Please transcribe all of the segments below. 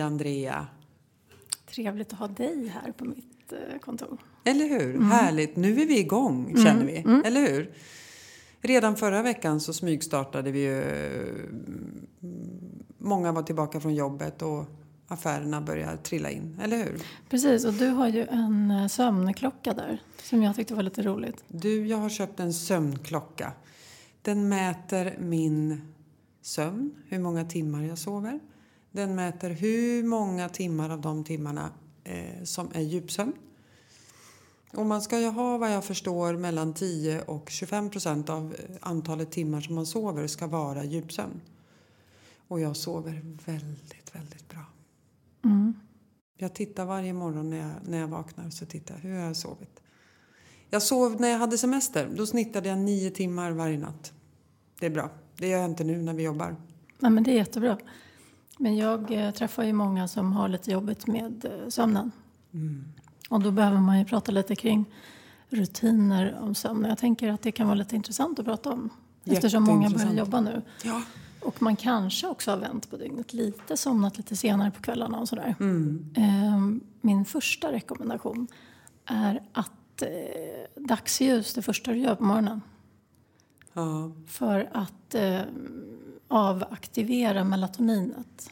Hej Andrea! Trevligt att ha dig här på mitt eh, kontor. Eller hur? Mm. Härligt! Nu är vi igång mm. känner vi. Mm. Eller hur? Redan förra veckan så smygstartade vi ju. Många var tillbaka från jobbet och affärerna börjar trilla in, eller hur? Precis, och du har ju en eh, sömnklocka där som jag tyckte var lite roligt. Du, jag har köpt en sömnklocka. Den mäter min sömn, hur många timmar jag sover. Den mäter hur många timmar av de timmarna eh, som är djupsömn. Och man ska ju ha vad jag förstår mellan 10 och 25 procent av eh, antalet timmar som man sover ska vara djupsömn. Och jag sover väldigt, väldigt bra. Mm. Jag tittar varje morgon när jag, när jag vaknar så tittar hur har jag sovit. Jag sov när jag hade semester. Då snittade jag nio timmar varje natt. Det är bra. Det gör jag inte nu när vi jobbar. Ja, men det är jättebra. Men jag eh, träffar ju många som har lite jobbigt med eh, sömnen. Mm. Och då behöver man ju prata lite kring rutiner om sömn. Jag tänker att det kan vara lite intressant att prata om. Eftersom många börjar jobba nu. Ja. Och man kanske också har vänt på dygnet lite, somnat lite senare på kvällarna och sådär. Mm. Ehm, min första rekommendation är att eh, dagsljus det första du gör på morgonen. Ja. För att eh, avaktivera melatoninet.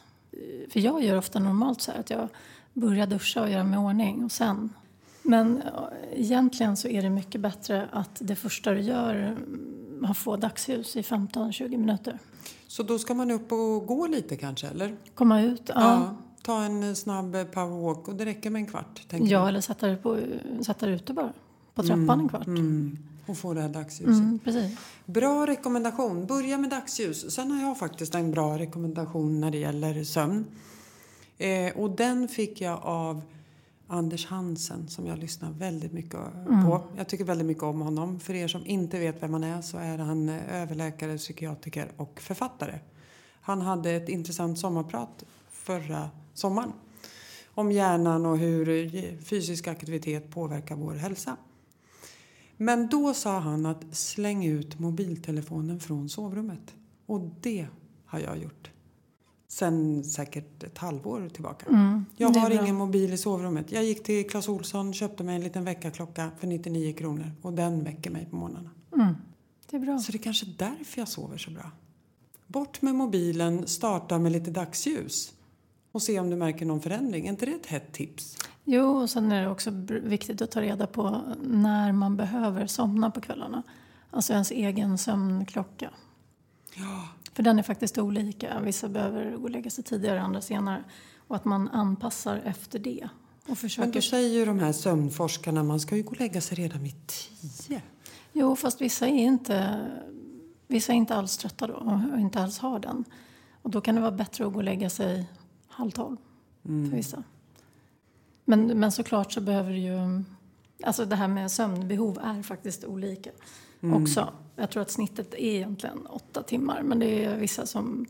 För jag gör ofta normalt så här att jag börjar duscha och göra mig i ordning och sen. Men eh, egentligen så är det mycket bättre att det första du gör mm, har få dagsljus i 15-20 minuter. Så då ska man upp och gå lite kanske eller? Komma ut, ja. ja ta en snabb powerwalk och det räcker med en kvart? Ja, jag. eller sätta dig, på, sätta dig ute bara. På trappan mm, en kvart. Mm och få det här dagsljuset. Mm. Bra rekommendation. Börja med dagsljus. Sen har jag faktiskt en bra rekommendation när det gäller sömn. Eh, och den fick jag av Anders Hansen som jag lyssnar väldigt mycket mm. på. Jag tycker väldigt mycket om honom. För er som inte vet vem han är så är han eh, överläkare, psykiatriker och författare. Han hade ett intressant sommarprat förra sommaren om hjärnan och hur fysisk aktivitet påverkar vår hälsa. Men då sa han att släng ut mobiltelefonen från sovrummet. Och det har jag gjort. Sen säkert ett halvår tillbaka. Mm, jag har ingen mobil i sovrummet. Jag gick till Clas Olsson köpte mig en liten väckarklocka för 99 kronor. Och den väcker mig på morgnarna. Mm, det är bra. Så det är kanske därför jag sover så bra. Bort med mobilen, starta med lite dagsljus. Och se om du märker någon förändring. Är inte det ett hett tips? Jo, och sen är det också viktigt att ta reda på när man behöver somna på kvällarna. Alltså ens egen sömnklocka. Ja. För den är faktiskt olika. Vissa behöver gå och lägga sig tidigare, andra senare. Och att man anpassar efter det. Och försöker... Men då säger ju de här sömnforskarna man ska ju gå och lägga sig redan vid tio. Jo, fast vissa är inte, vissa är inte alls trötta då och inte alls har den. Och då kan det vara bättre att gå och lägga sig halv tolv mm. för vissa. Men, men såklart så behöver ju... Alltså det här med sömnbehov är faktiskt olika mm. också. Jag tror att snittet är egentligen åtta timmar men det är vissa som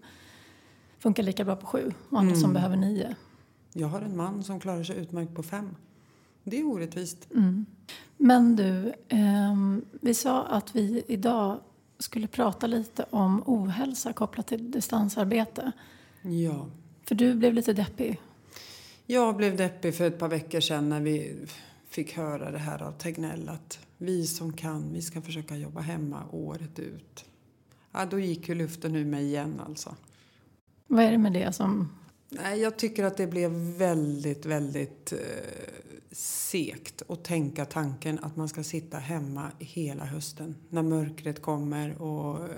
funkar lika bra på sju och andra mm. som behöver nio. Jag har en man som klarar sig utmärkt på fem. Det är orättvist. Mm. Men du, eh, vi sa att vi idag skulle prata lite om ohälsa kopplat till distansarbete. Ja. För du blev lite deppig jag blev deppig för ett par veckor sedan när vi fick höra det här av Tegnell att vi som kan, vi ska försöka jobba hemma året ut. Ja, då gick ju luften ur mig igen alltså. Vad är det med det som... Nej, jag tycker att det blev väldigt, väldigt eh, sekt att tänka tanken att man ska sitta hemma hela hösten när mörkret kommer och eh,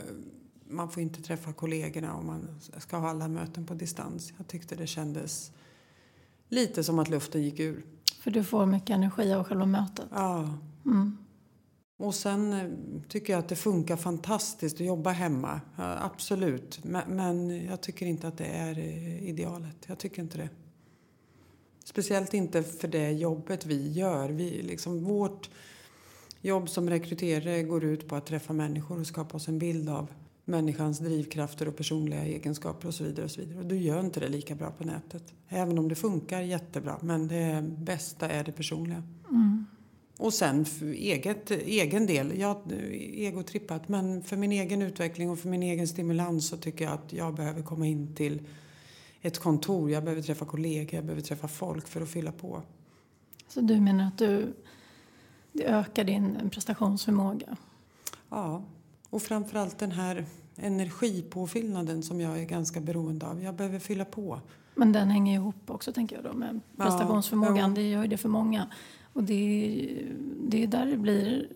man får inte träffa kollegorna och man ska ha alla möten på distans. Jag tyckte det kändes lite som att luften gick ur. För du får mycket energi av själva mötet? Ja. Mm. Och sen eh, tycker jag att det funkar fantastiskt att jobba hemma. Absolut. Men, men, jag tycker inte att det är eh, idealet. Jag tycker inte det. Speciellt inte för det jobbet vi gör. Vi, liksom, vårt jobb som rekryterare går ut på att träffa människor och skapa oss en bild av människans drivkrafter och personliga egenskaper och så vidare. Och så vidare. Och du gör inte det lika bra på nätet. Även om det funkar jättebra. Men det bästa är det personliga. Mm. Och sen för eget, egen del, jag egotrippat, men för min egen utveckling och för min egen stimulans så tycker jag att jag behöver komma in till ett kontor. Jag behöver träffa kollegor, jag behöver träffa folk för att fylla på. Så du menar att du, det ökar din prestationsförmåga? Ja, och framförallt den här energipåfyllnaden som jag är ganska beroende av. Jag behöver fylla på. Men den hänger ihop också tänker jag då med prestationsförmågan. Ja, ja. Det gör ju det för många. Och det, det är där det blir...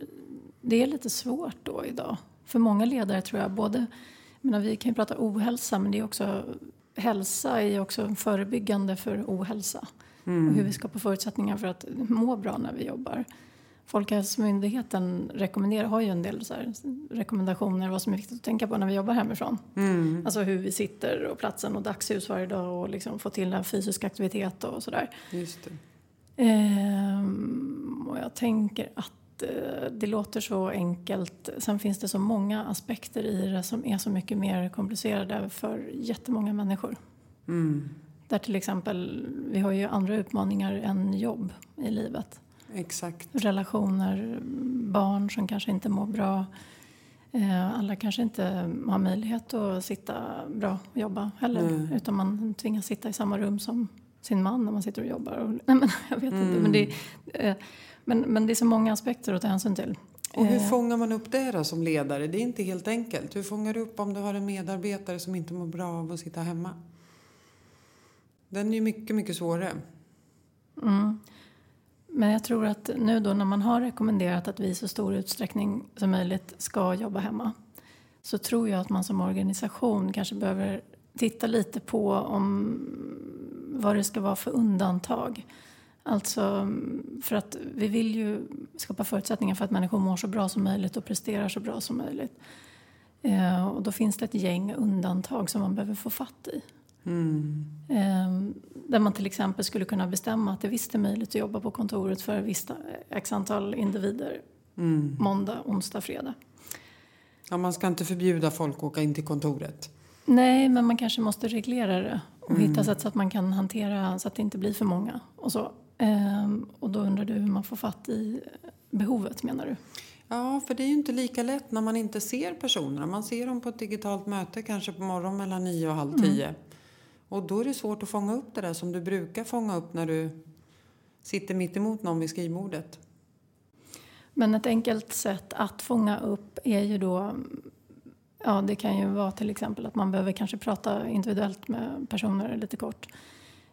Det är lite svårt då idag. För många ledare tror jag, både... menar, vi kan ju prata ohälsa men det är också... Hälsa är också förebyggande för ohälsa. Mm. Och hur vi skapar förutsättningar för att må bra när vi jobbar. Folkhälsomyndigheten rekommenderar, har ju en del så här, rekommendationer vad som är viktigt att tänka på när vi jobbar hemifrån. Mm. Alltså hur vi sitter och platsen och dagsljus varje dag och liksom få till en fysisk aktivitet och sådär. Just det. Ehm, och jag tänker att eh, det låter så enkelt. Sen finns det så många aspekter i det som är så mycket mer komplicerade för jättemånga människor. Mm. Där till exempel, vi har ju andra utmaningar än jobb i livet. Exakt. Relationer, barn som kanske inte mår bra. Eh, alla kanske inte har möjlighet att sitta bra och jobba heller. Mm. Utan man tvingas sitta i samma rum som sin man när man sitter och jobbar. Och, nej, men, jag vet mm. inte. Men det, eh, men, men det är så många aspekter att ta hänsyn till. Och hur eh. fångar man upp det då som ledare? Det är inte helt enkelt. Hur fångar du upp om du har en medarbetare som inte mår bra av att sitta hemma? Den är ju mycket, mycket svårare. Mm. Men jag tror att nu då när man har rekommenderat att vi i så stor utsträckning som möjligt ska jobba hemma så tror jag att man som organisation kanske behöver titta lite på om vad det ska vara för undantag. Alltså för att vi vill ju skapa förutsättningar för att människor mår så bra som möjligt och presterar så bra som möjligt. Eh, och då finns det ett gäng undantag som man behöver få fatt i. Mm. Eh, där man till exempel skulle kunna bestämma att det visst är möjligt att jobba på kontoret för visst x antal individer. Mm. Måndag, onsdag, fredag. Ja, man ska inte förbjuda folk att åka in till kontoret. Nej, men man kanske måste reglera det och mm. hitta sätt så att man kan hantera så att det inte blir för många. Och, så. Ehm, och då undrar du hur man får fatt i behovet menar du? Ja, för det är ju inte lika lätt när man inte ser personerna. Man ser dem på ett digitalt möte kanske på morgonen mellan nio och halv mm. tio. Mm. Och då är det svårt att fånga upp det där som du brukar fånga upp när du sitter mitt emot någon vid skrivbordet. Men ett enkelt sätt att fånga upp är ju då Ja, det kan ju vara till exempel att man behöver kanske prata individuellt med personer lite kort.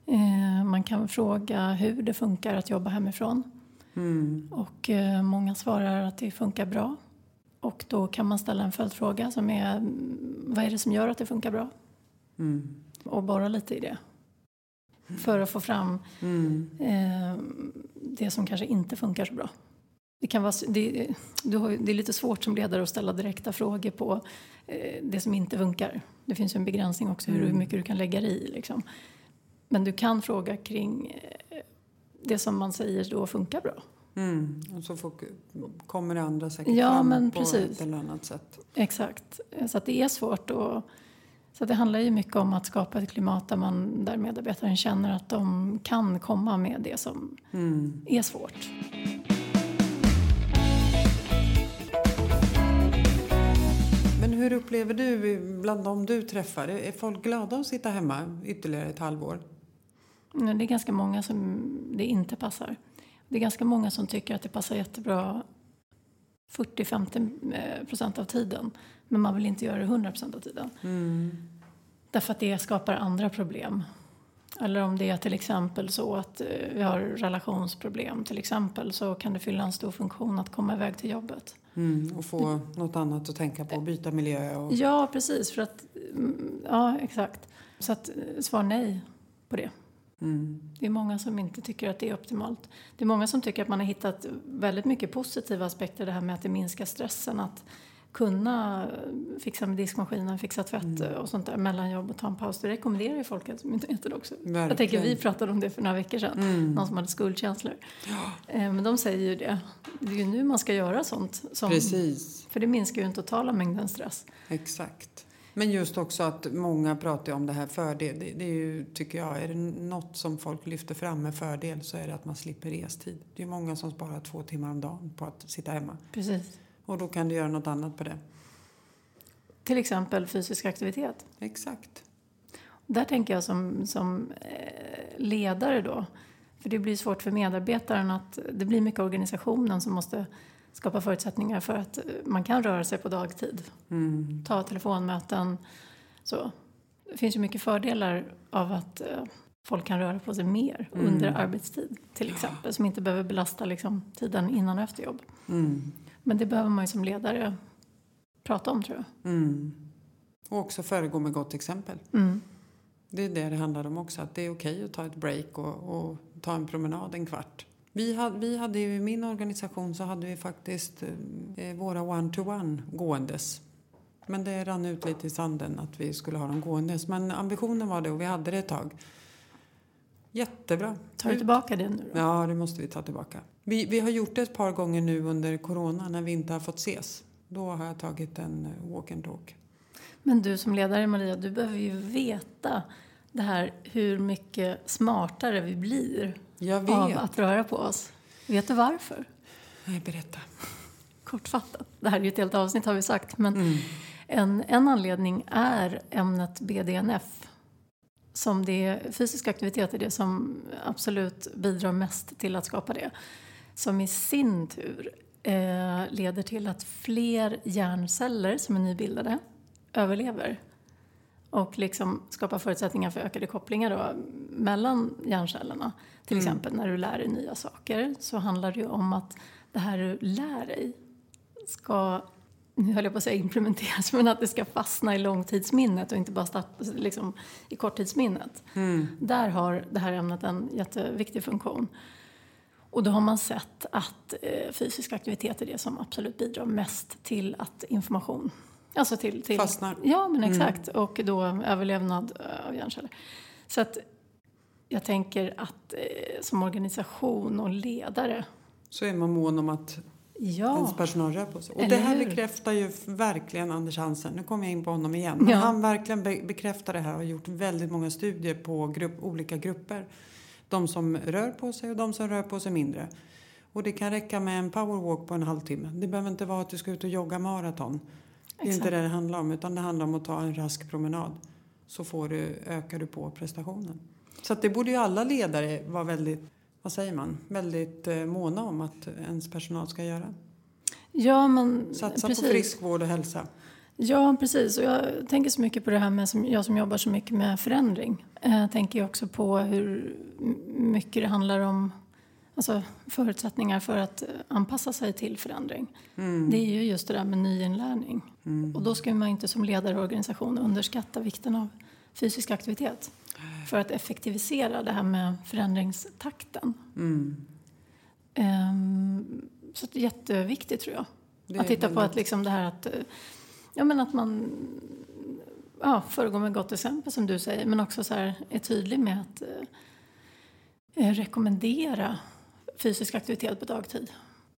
Eh, man kan fråga hur det funkar att jobba hemifrån. Mm. Och eh, många svarar att det funkar bra. Och då kan man ställa en följdfråga som är vad är det som gör att det funkar bra? Mm. Och borra lite i det. För att få fram mm. eh, det som kanske inte funkar så bra. Det, kan vara, det, det är lite svårt som ledare att ställa direkta frågor på eh, det som inte funkar. Det finns ju en begränsning också hur mm. mycket du kan lägga i. Liksom. Men du kan fråga kring eh, det som man säger då funkar bra. Mm. Och så får, kommer det andra säkert ja, fram på precis. ett eller annat sätt. Exakt. Så att det är svårt. Och, så det handlar ju mycket om att skapa ett klimat där, man, där medarbetaren känner att de kan komma med det som mm. är svårt. Men hur upplever du bland de du träffar? Är folk glada att sitta hemma ytterligare ett halvår? Det är ganska många som det inte passar. Det är ganska många som tycker att det passar jättebra 40-50 eh, procent av tiden. Men man vill inte göra det 100 procent av tiden. Mm. Därför att det skapar andra problem. Eller om det är till exempel så att eh, vi har relationsproblem till exempel så kan det fylla en stor funktion att komma iväg till jobbet. Mm, och få något annat att tänka på, byta miljö. Och... Ja, precis. För att, mm, ja, exakt. Så att eh, svar nej på det. Mm. Det är många som inte tycker att det är optimalt. Det är många som tycker att man har hittat väldigt mycket positiva aspekter det här med att det minskar stressen. Att kunna fixa med diskmaskinen, fixa tvätt mm. och sånt där mellan jobb och ta en paus. Det rekommenderar ju Folkhälsomyndigheten också. Verkligen. Jag tänker, vi pratade om det för några veckor sedan, mm. någon som hade skuldkänslor. Ja. Eh, men de säger ju det. Det är ju nu man ska göra sånt. Som, Precis. För det minskar ju den totala mängden stress. Exakt. Men just också att många pratar om det här fördel. Det, det är ju, tycker jag, är det något som folk lyfter fram med fördel så är det att man slipper restid. Det är många som sparar två timmar om dagen på att sitta hemma. Precis. Och då kan du göra något annat på det. Till exempel fysisk aktivitet. Exakt. Där tänker jag som, som eh, ledare då, för det blir svårt för medarbetaren att det blir mycket organisationen som måste skapa förutsättningar för att eh, man kan röra sig på dagtid. Mm. Ta telefonmöten. Så. Det finns ju mycket fördelar av att eh, folk kan röra på sig mer Mm. under arbetstid till exempel. Som inte behöver belasta liksom, tiden innan och efter jobb. Mm. Men det behöver man ju som ledare prata om tror jag. Mm. Och också föregå med gott exempel. Mm. Det är det det handlar om också, att det är okej att ta ett break och, och ta en promenad en kvart. Vi hade, vi hade ju i min organisation så hade vi faktiskt eh, våra one-to-one gåendes. Men det rann ut lite i sanden att vi skulle ha dem gåendes. Men ambitionen var det och vi hade det ett tag. Jättebra. Tar du tillbaka det nu då? Ja, det måste vi ta tillbaka. Vi, vi har gjort det ett par gånger nu under corona när vi inte har fått ses. Då har jag tagit en eh, walk and talk. Men du som ledare Maria, du behöver ju veta det här hur mycket smartare vi blir av att röra på oss. Vet du varför? Nej, berätta. Kortfattat. Det här är ju ett helt avsnitt har vi sagt. Men Mm. en, en anledning är ämnet BDNF. Som det fysisk aktivitet är det som absolut bidrar mest till att skapa det. Som i sin tur eh, leder till att fler hjärnceller som är nybildade överlever. Och liksom skapar förutsättningar för ökade kopplingar då, mellan hjärncellerna. Till Mm. exempel när du lär dig nya saker så handlar det ju om att det här du lär dig ska, nu höll jag på att säga implementeras, men att det ska fastna i långtidsminnet och inte bara start, liksom, i korttidsminnet. Mm. Där har det här ämnet en jätteviktig funktion. Och då har man sett att eh, fysisk aktivitet är det som absolut bidrar mest till att information, alltså till... till Fastnar. Ja, men exakt. Och då överlevnad eh, av hjärnceller. Så att jag tänker att eh, som organisation och ledare, Så är man mån om att ja, ens personal rör på sig. Och Eller det här hur? bekräftar ju verkligen Anders Hansen. Nu kommer jag in på honom igen. Men Ja. han verkligen be- bekräftar det här och har gjort väldigt många studier på grupp, olika grupper. De som rör på sig och de som rör på sig mindre. Och det kan räcka med en powerwalk på en halvtimme. Det behöver inte vara att du ska ut och jogga maraton. Det är inte det det handlar om utan det handlar om att ta en rask promenad. Så får du, ökar du på prestationen. Så det borde ju alla ledare vara väldigt, vad säger man, väldigt eh, måna om att ens personal ska göra. ja men Satsa precis. på friskvård och hälsa. Ja, precis. Och jag tänker så mycket på det här med, som, jag som jobbar så mycket med förändring. Eh, tänker också på hur mycket det handlar om alltså, förutsättningar för att eh, anpassa sig till förändring. Mm. Det är ju just det där med nyinlärning. Och då ska man inte som ledare och organisation underskatta vikten av fysisk aktivitet. För att effektivisera det här med förändringstakten. Mm. Ehm, så det är jätteviktigt tror jag. Det Att titta på att, liksom det här att, eh, ja, men att man ja, föregår med gott exempel som du säger men också så här, är tydlig med att eh, rekommendera fysisk aktivitet på dagtid.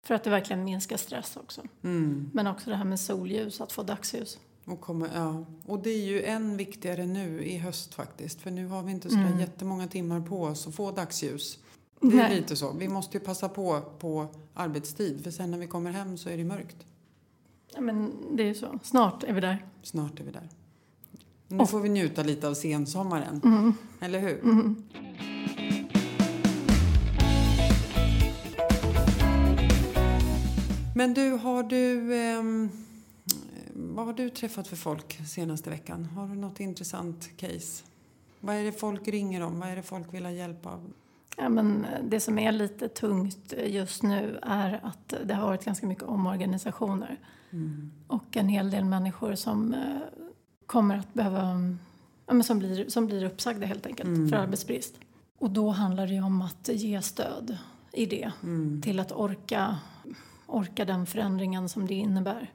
För att det verkligen minskar stress också. Mm. Men också det här med solljus, att få dagsljus. Och, komma, ja. och det är ju än viktigare nu i höst faktiskt. För nu har vi inte så Mm. jättemånga timmar på oss att få dagsljus. Det är Nej. lite så. Vi måste ju passa på på arbetstid. För sen när vi kommer hem så är det mörkt. Ja, men det är så. Snart är vi där. Snart är vi där. Nu får vi njuta lite av sensommaren. Mm. Eller hur? Mm. Men du, har du... ehm, vad har du träffat för folk senaste veckan? Har du något intressant case? Vad är det folk ringer om? Vad är det folk vill ha hjälp av? Ja, men det som är lite tungt just nu är att det har varit ganska mycket omorganisationer. Och en hel del människor som eh, kommer att behöva, ja, men som, blir, som blir uppsagda helt enkelt Mm. för arbetsbrist. Och då handlar det ju om att ge stöd i det Mm. till att orka, orka den förändringen som det innebär.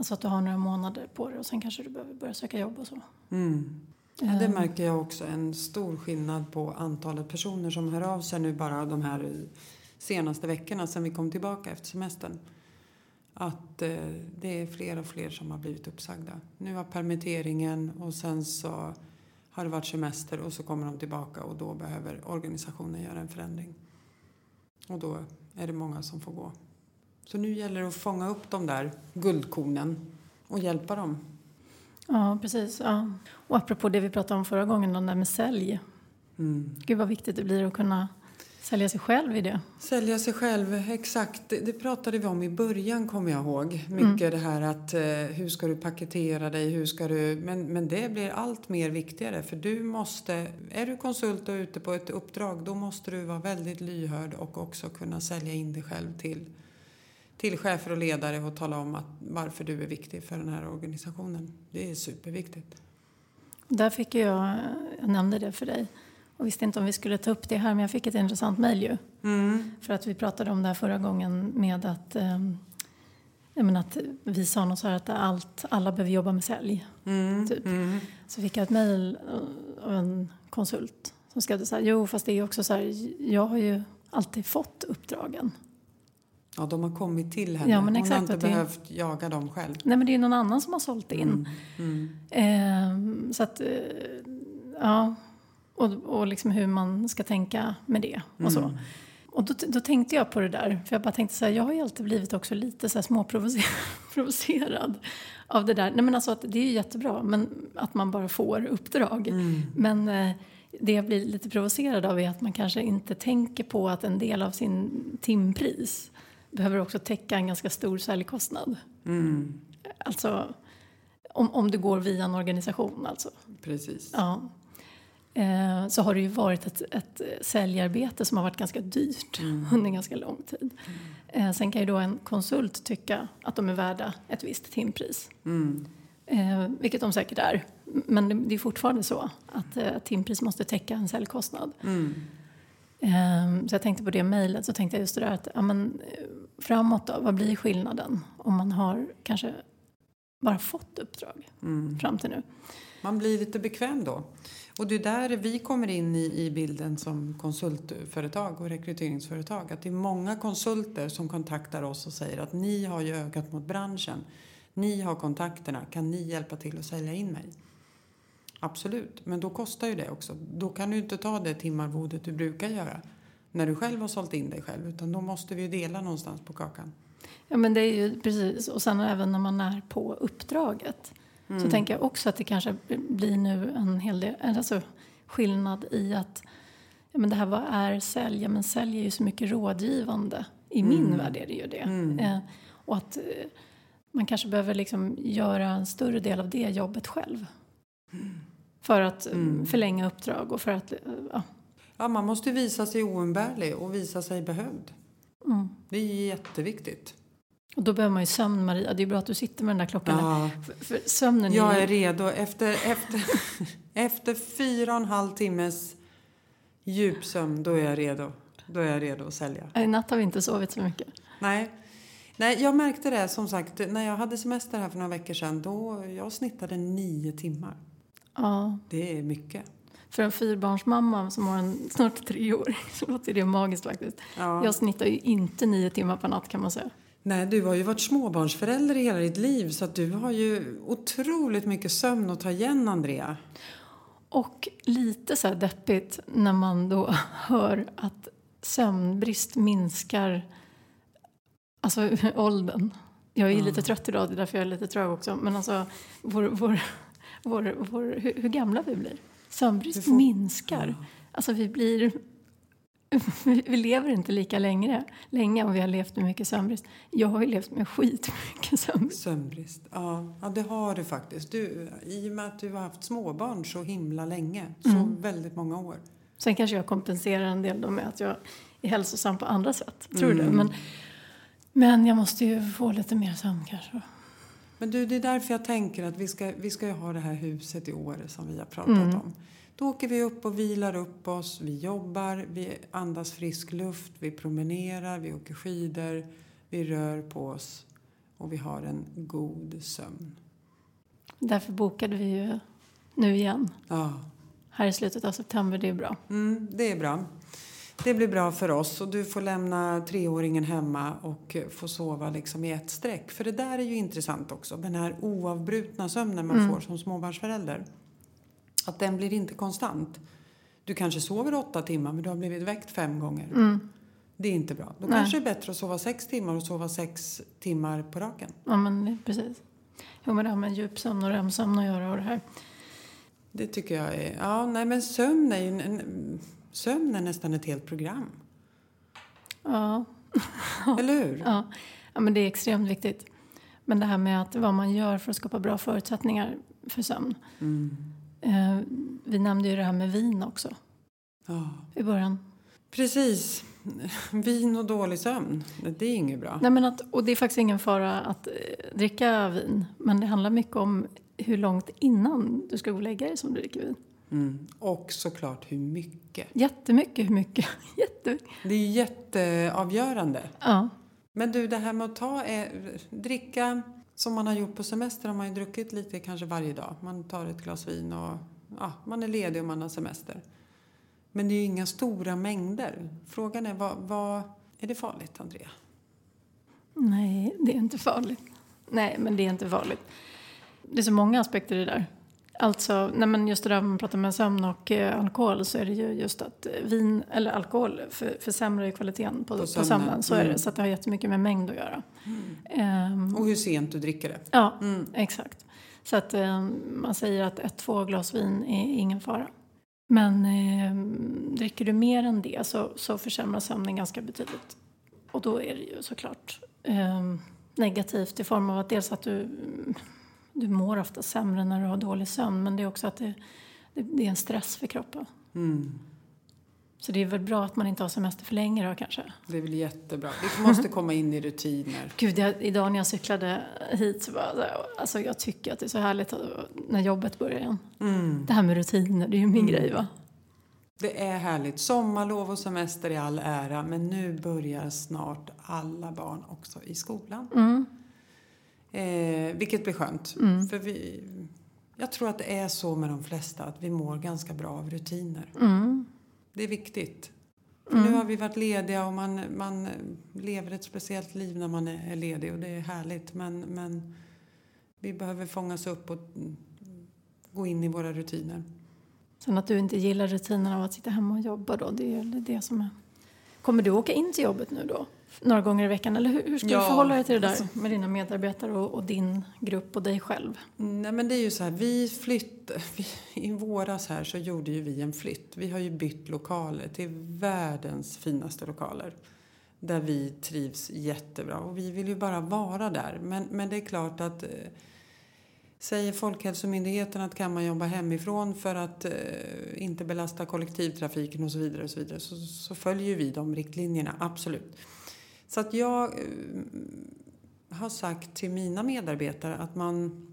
Alltså att du har några månader på dig och sen kanske du behöver börja söka jobb och så. Mm. Ja, det Eh, märker jag också. En stor skillnad på antalet personer som hör av sig nu bara de här senaste veckorna sedan vi kom tillbaka efter semestern. Att eh, det är fler och fler som har blivit uppsagda. Nu har permitteringen och sen så har det varit semester och så kommer de tillbaka och då behöver organisationen göra en förändring. Och då är det många som får gå. Så nu gäller det att fånga upp de där guldkornen och hjälpa dem. Ja, precis. Ja. Och apropå det vi pratade om förra gången, det där med sälj. Mm. Gud vad viktigt det blir att kunna sälja sig själv i det. Sälja sig själv, exakt. Det, det pratade vi om i början kommer jag ihåg. Mycket det här att eh, hur ska du paketera dig, hur ska du... Men, men det blir allt mer viktigare för du måste... Är du konsult och ute på ett uppdrag då måste du vara väldigt lyhörd och också kunna sälja in dig själv till, till chefer och ledare och tala om att, varför du är viktig för den här organisationen. Det är superviktigt. Där fick jag, jag nämnde det för dig och visste inte om vi skulle ta upp det här men jag fick ett intressant mejl ju. Mm. För att vi pratade om det här förra gången med att, eh, menar att vi sa något så här att allt, alla behöver jobba med sälj. Mm. Typ. Mm. Så fick jag ett mejl av en konsult som skrev så här, jo fast det är också så här, jag har ju alltid fått uppdragen. Ja, de har kommit till henne. Ja, men Hon exakt, har inte att det- behövt jaga dem själv. Nej men det är någon annan som har sålt in. Mm. Mm. Eh, så att, eh, ja. Och, och liksom hur man ska tänka med det och så. Mm. Och då, då tänkte jag på det där, för jag bara tänkte så här, jag har ju alltid blivit också lite så här småprovocerad av det där. Nej men alltså att det är ju jättebra, men att man bara får uppdrag. Mm. Men eh, det jag blir lite provocerad av är att man kanske inte tänker på att en del av sin timpris behöver också täcka en ganska stor säljkostnad. Mm. Alltså om, om du går via en organisation alltså. Precis. Ja. Eh, så har det ju varit ett, ett säljarbete som har varit ganska dyrt under ganska lång tid. Eh, sen kan ju då en konsult tycka att de är värda ett visst timpris. Mm. Eh, vilket de säkert är. Men det, det är fortfarande så att eh, timpris måste täcka en säljkostnad. Mm. Eh, så jag tänkte på det mejlet så tänkte jag just det där att ja, men, eh, framåt då, vad blir skillnaden om man har kanske bara fått uppdrag Mm. fram till nu? Man blir lite bekväm då. Och det är där vi kommer in i, i bilden som konsultföretag och rekryteringsföretag. Att det är många konsulter som kontaktar oss och säger att ni har ju ögat mot branschen. Ni har kontakterna. Kan ni hjälpa till att sälja in mig? Absolut, men då kostar ju det också. Då kan du inte ta det timarvodet du brukar göra när du själv har sålt in dig själv. Utan då måste vi ju dela någonstans på kakan. Ja men det är ju precis, och sen även när man är på uppdraget så tänker jag också att det kanske blir nu en hel del, alltså skillnad i att ja, men det här vad är sälj? Ja, men sälj är ju så mycket rådgivande. I min värld är det ju det. Eh, och att eh, man kanske behöver liksom göra en större del av det jobbet själv. För att eh, förlänga uppdrag och för att, eh, ja. Ja, man måste visa sig oumbärlig och visa sig behövd. Mm. Det är jätteviktigt. Och då behöver man ju sömn Maria, det är bra att du sitter med den där klockan. Ja, För, för sömnen jag är är redo. Efter, efter, efter fyra och en halv timmes djupsömn, då är jag redo. Då är jag redo att sälja. I natt har vi inte sovit så mycket. Nej. Nej, jag märkte det som sagt när jag hade semester här för några veckor sedan. Då jag snittade nio timmar. Ja, Det är mycket. För en fyrbarnsmamma som har en snart tre år så låter det magiskt faktiskt. Ja. Jag snittar ju inte nio timmar per natt kan man säga. Nej, du har ju varit småbarnsförälder i hela ditt liv så du har ju otroligt mycket sömn att ta igen, Andrea. Och lite så här deppigt när man då hör att sömnbrist minskar alltså åldern. Jag är ju lite trött idag, det är därför jag är lite trög också. Men alltså, vår, vår, vår, hur, hur gamla vi blir. Sömnbrist får- minskar. Alltså vi blir... Vi lever inte lika länge, länge om vi har levt med mycket sömnbrist. Jag har ju levt med skitmycket sömnbrist. Sömnbrist. Ja, ja, det har du faktiskt. Du, I och med att du har haft småbarn så himla länge. Så väldigt många år. Sen kanske jag kompenserar en del då med att jag är hälsosam på andra sätt. Tror du? Men, men jag måste ju få lite mer sömn kanske. Men du, det är därför jag tänker att vi ska, vi ska ju ha det här huset i Åre som vi har pratat om. Då åker vi upp och vilar upp oss, vi jobbar, vi andas frisk luft, vi promenerar, vi åker skidor, vi rör på oss och vi har en god sömn. Därför bokade vi ju nu igen. Ja, Här i slutet av september, det är bra. mm, det är bra. Det blir bra för oss och du får lämna treåringen hemma och eh, få sova liksom i ett streck. För det där är ju intressant också, den här oavbrutna sömnen man får som småbarnsförälder. Att den blir inte konstant. Du kanske sover åtta timmar men du har blivit väckt fem gånger. Det är inte bra. Då Nej. kanske det är bättre att sova sex timmar och sova sex timmar på raken. Ja, men precis. Jo, men det har med djupsömn och REM-sömn att göra och det här. Det tycker jag är... Ja, nej men sömn är ju... en- en- Sömn är nästan ett helt program. Ja, Eller hur? ja. ja, men det är extremt viktigt. Men det här med att vad man gör för att skapa bra förutsättningar för sömn. Mm. Eh, vi nämnde ju det här med vin också Ja. i början. Precis. Vin och dålig sömn, det är inget bra. Nej, men att, och det är faktiskt ingen fara att eh, dricka vin. Men det handlar mycket om hur långt innan du ska gå och lägga dig som du dricker vin. Mm. Och såklart hur mycket. Jättemycket, hur mycket? Jättemycket. Det är jätteavgörande. Ja. Men du, det här med att ta, eh, dricka som man har gjort på semester har man ju druckit lite kanske varje dag. Man tar ett glas vin och ja, man är ledig och man har semester. Men det är ju inga stora mängder. Frågan är, vad, vad är det farligt, Andrea? Nej, det är inte farligt. Nej, men det är inte farligt. Det är så många aspekter i det där. Alltså, nej men just det där man pratar med sömn och eh, alkohol så är det ju just att eh, vin eller alkohol för, försämrar ju kvaliteten på, på, sömnen. sömnen. Så är Mm. det. Så att det har jättemycket med mängd att göra. Ehm, Och hur sent du dricker det. ja, Mm. exakt. Så att eh, man säger att ett, två glas vin är ingen fara. Men eh, dricker du mer än det så, så försämras sömnen ganska betydligt. Och då är det ju såklart eh, negativt i form av att dels att du, du mår ofta sämre när du har dålig sömn men det är också att det, det, det är en stress för kroppen. Mm. Så det är väl bra att man inte har semester för länge då kanske. Det är väl jättebra. Vi måste komma in i rutiner. Gud, jag, idag när jag cyklade hit så bara, alltså jag tycker att det är så härligt när jobbet börjar igen. Mm. Det här med rutiner, det är ju min grej va? Det är härligt. Sommarlov och semester i all ära, men nu börjar snart alla barn också i skolan. Mm. Vilket blir skönt. Mm. För vi, jag tror att det är så med de flesta, att vi mår ganska bra av rutiner. Mm. Det är viktigt. För Nu har vi varit lediga och man, man lever ett speciellt liv när man är ledig och det är härligt. Men, men vi behöver fångas upp och mm, gå in i våra rutiner. Sen att du inte gillar rutinen av att sitta hemma och jobba då, det är det som är... Kommer du åka in till jobbet nu då? Några gånger i veckan? Eller hur, hur ska Ja, du förhålla dig till det där alltså- med dina medarbetare och, och din grupp och dig själv? Nej men det är ju så här, vi flytt, vi, i våras här så gjorde ju vi en flytt. Vi har ju bytt lokaler till världens finaste lokaler. Där vi trivs jättebra och vi vill ju bara vara där. Men, men det är klart att eh, säger Folkhälsomyndigheten att kan man jobba hemifrån för att eh, inte belasta kollektivtrafiken och så vidare och så vidare så, så följer vi de riktlinjerna, absolut. Så att jag eh, har sagt till mina medarbetare att man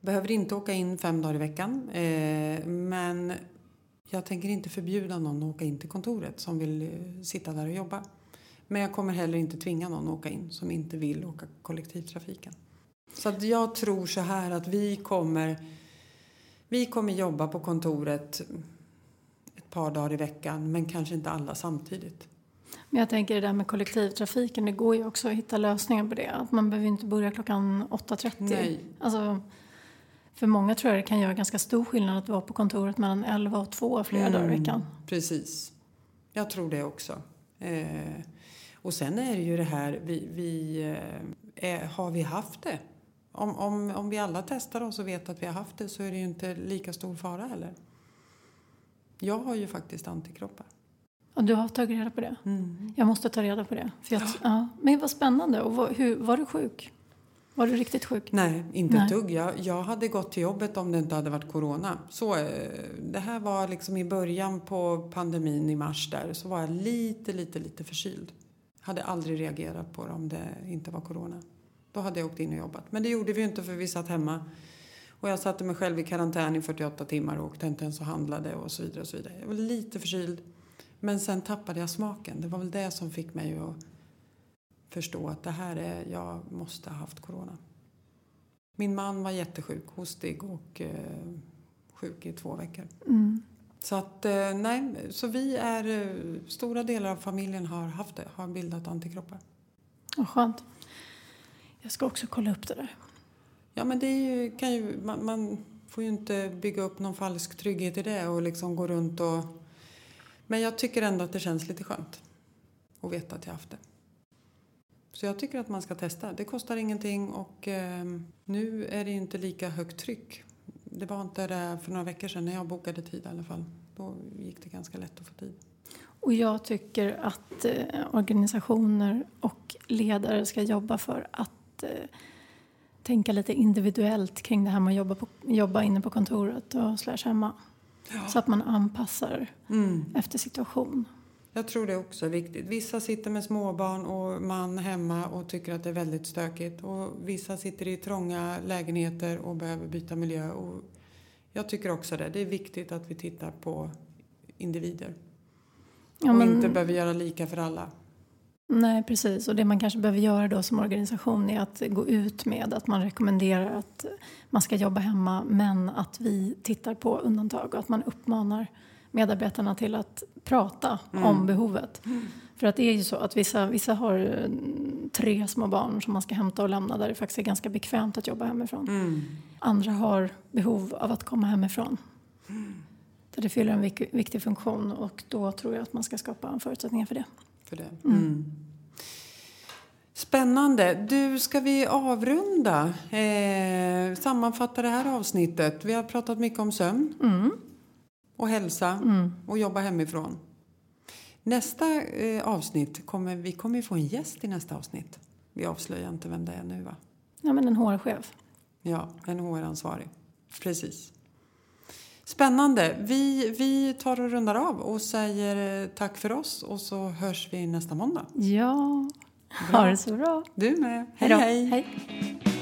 behöver inte åka in fem dagar i veckan. Eh, men jag tänker inte förbjuda någon att åka in till kontoret som vill eh, sitta där och jobba. Men jag kommer heller inte tvinga någon att åka in som inte vill åka kollektivtrafiken. Så att jag tror så här att vi kommer, vi kommer jobba på kontoret ett par dagar i veckan men kanske inte alla samtidigt. Men jag tänker det där med kollektivtrafiken, det går ju också att hitta lösningar på det. Att man behöver inte börja klockan 8.30. Nej. Alltså, för många tror jag det kan göra ganska stor skillnad att vara på kontoret mellan 11 och 2 flera dagar i Mm. veckan. Precis. Jag tror det också. Eh, och sen är det ju det här, vi, vi, eh, har vi haft det? Om, om, om vi alla testar oss och vet att vi har haft det så är det ju inte lika stor fara heller. Jag har ju faktiskt antikroppar. Och du har tagit reda på det? Mm. Jag måste ta reda på det. För jag, ja. Men vad spännande. Och vad, hur, var du sjuk? Var du riktigt sjuk? Nej, inte Nej. ett dugg. Jag, jag hade gått till jobbet om det inte hade varit corona. Så, eh, det här var liksom i början på pandemin i mars där så var jag lite, lite, lite förkyld. Hade aldrig reagerat på det om det inte var corona. Då hade jag åkt in och jobbat. Men det gjorde vi ju inte för vi satt hemma. Och jag satte mig själv i karantän i 48 timmar och åkte inte ens och handlade och så vidare och så vidare. Jag var lite förkyld. Men sen tappade jag smaken. Det var väl det som fick mig att förstå att det här är, jag måste ha haft corona. Min man var jättesjuk, hostig och eh, sjuk i två veckor. Mm. Så att, eh, nej, så vi är, eh, stora delar av familjen har haft det, har bildat antikroppar. Vad skönt. Jag ska också kolla upp det där. Ja men det ju, kan ju, man, man får ju inte bygga upp någon falsk trygghet i det och liksom gå runt och... Men jag tycker ändå att det känns lite skönt att veta att jag haft det. Så jag tycker att man ska testa. Det kostar ingenting och eh, nu är det inte lika högt tryck. Det var inte det för några veckor sedan när jag bokade tid i alla fall. Då gick det ganska lätt att få tid. Och jag tycker att eh, organisationer och ledare ska jobba för att eh, tänka lite individuellt kring det här med att jobba, på, jobba inne på kontoret och slash hemma. Ja. Så att man anpassar mm. efter situation. Jag tror det också är viktigt. Vissa sitter med småbarn och man hemma och tycker att det är väldigt stökigt. Och vissa sitter i trånga lägenheter och behöver byta miljö. Och jag tycker också det. Det är viktigt att vi tittar på individer. Ja, men... Och inte behöver göra lika för alla. Nej, precis. Och det man kanske behöver göra då som organisation är att gå ut med att man rekommenderar att man ska jobba hemma men att vi tittar på undantag och att man uppmanar medarbetarna till att prata mm. om behovet. Mm. För att det är ju så att vissa, vissa har eh, tre små barn som man ska hämta och lämna där det faktiskt är ganska bekvämt att jobba hemifrån. Mm. Andra har behov av att komma hemifrån. Mm. Där det fyller en vik viktig funktion och då tror jag att man ska skapa förutsättningar för det. För det. Mm. mm. Spännande. Du, ska vi avrunda? Eh, sammanfatta det här avsnittet. Vi har pratat mycket om sömn mm. och hälsa mm. och jobba hemifrån. Nästa eh, avsnitt kommer vi kommer få en gäst i nästa avsnitt. Vi avslöjar inte vem det är nu va? Ja, men en HR-chef. Ja, en HR-ansvarig. Precis. Spännande. Vi, vi tar och rundar av och säger eh, tack för oss och så hörs vi nästa måndag. Ja, bra. ha det så bra. Du med. hej. hej. hej.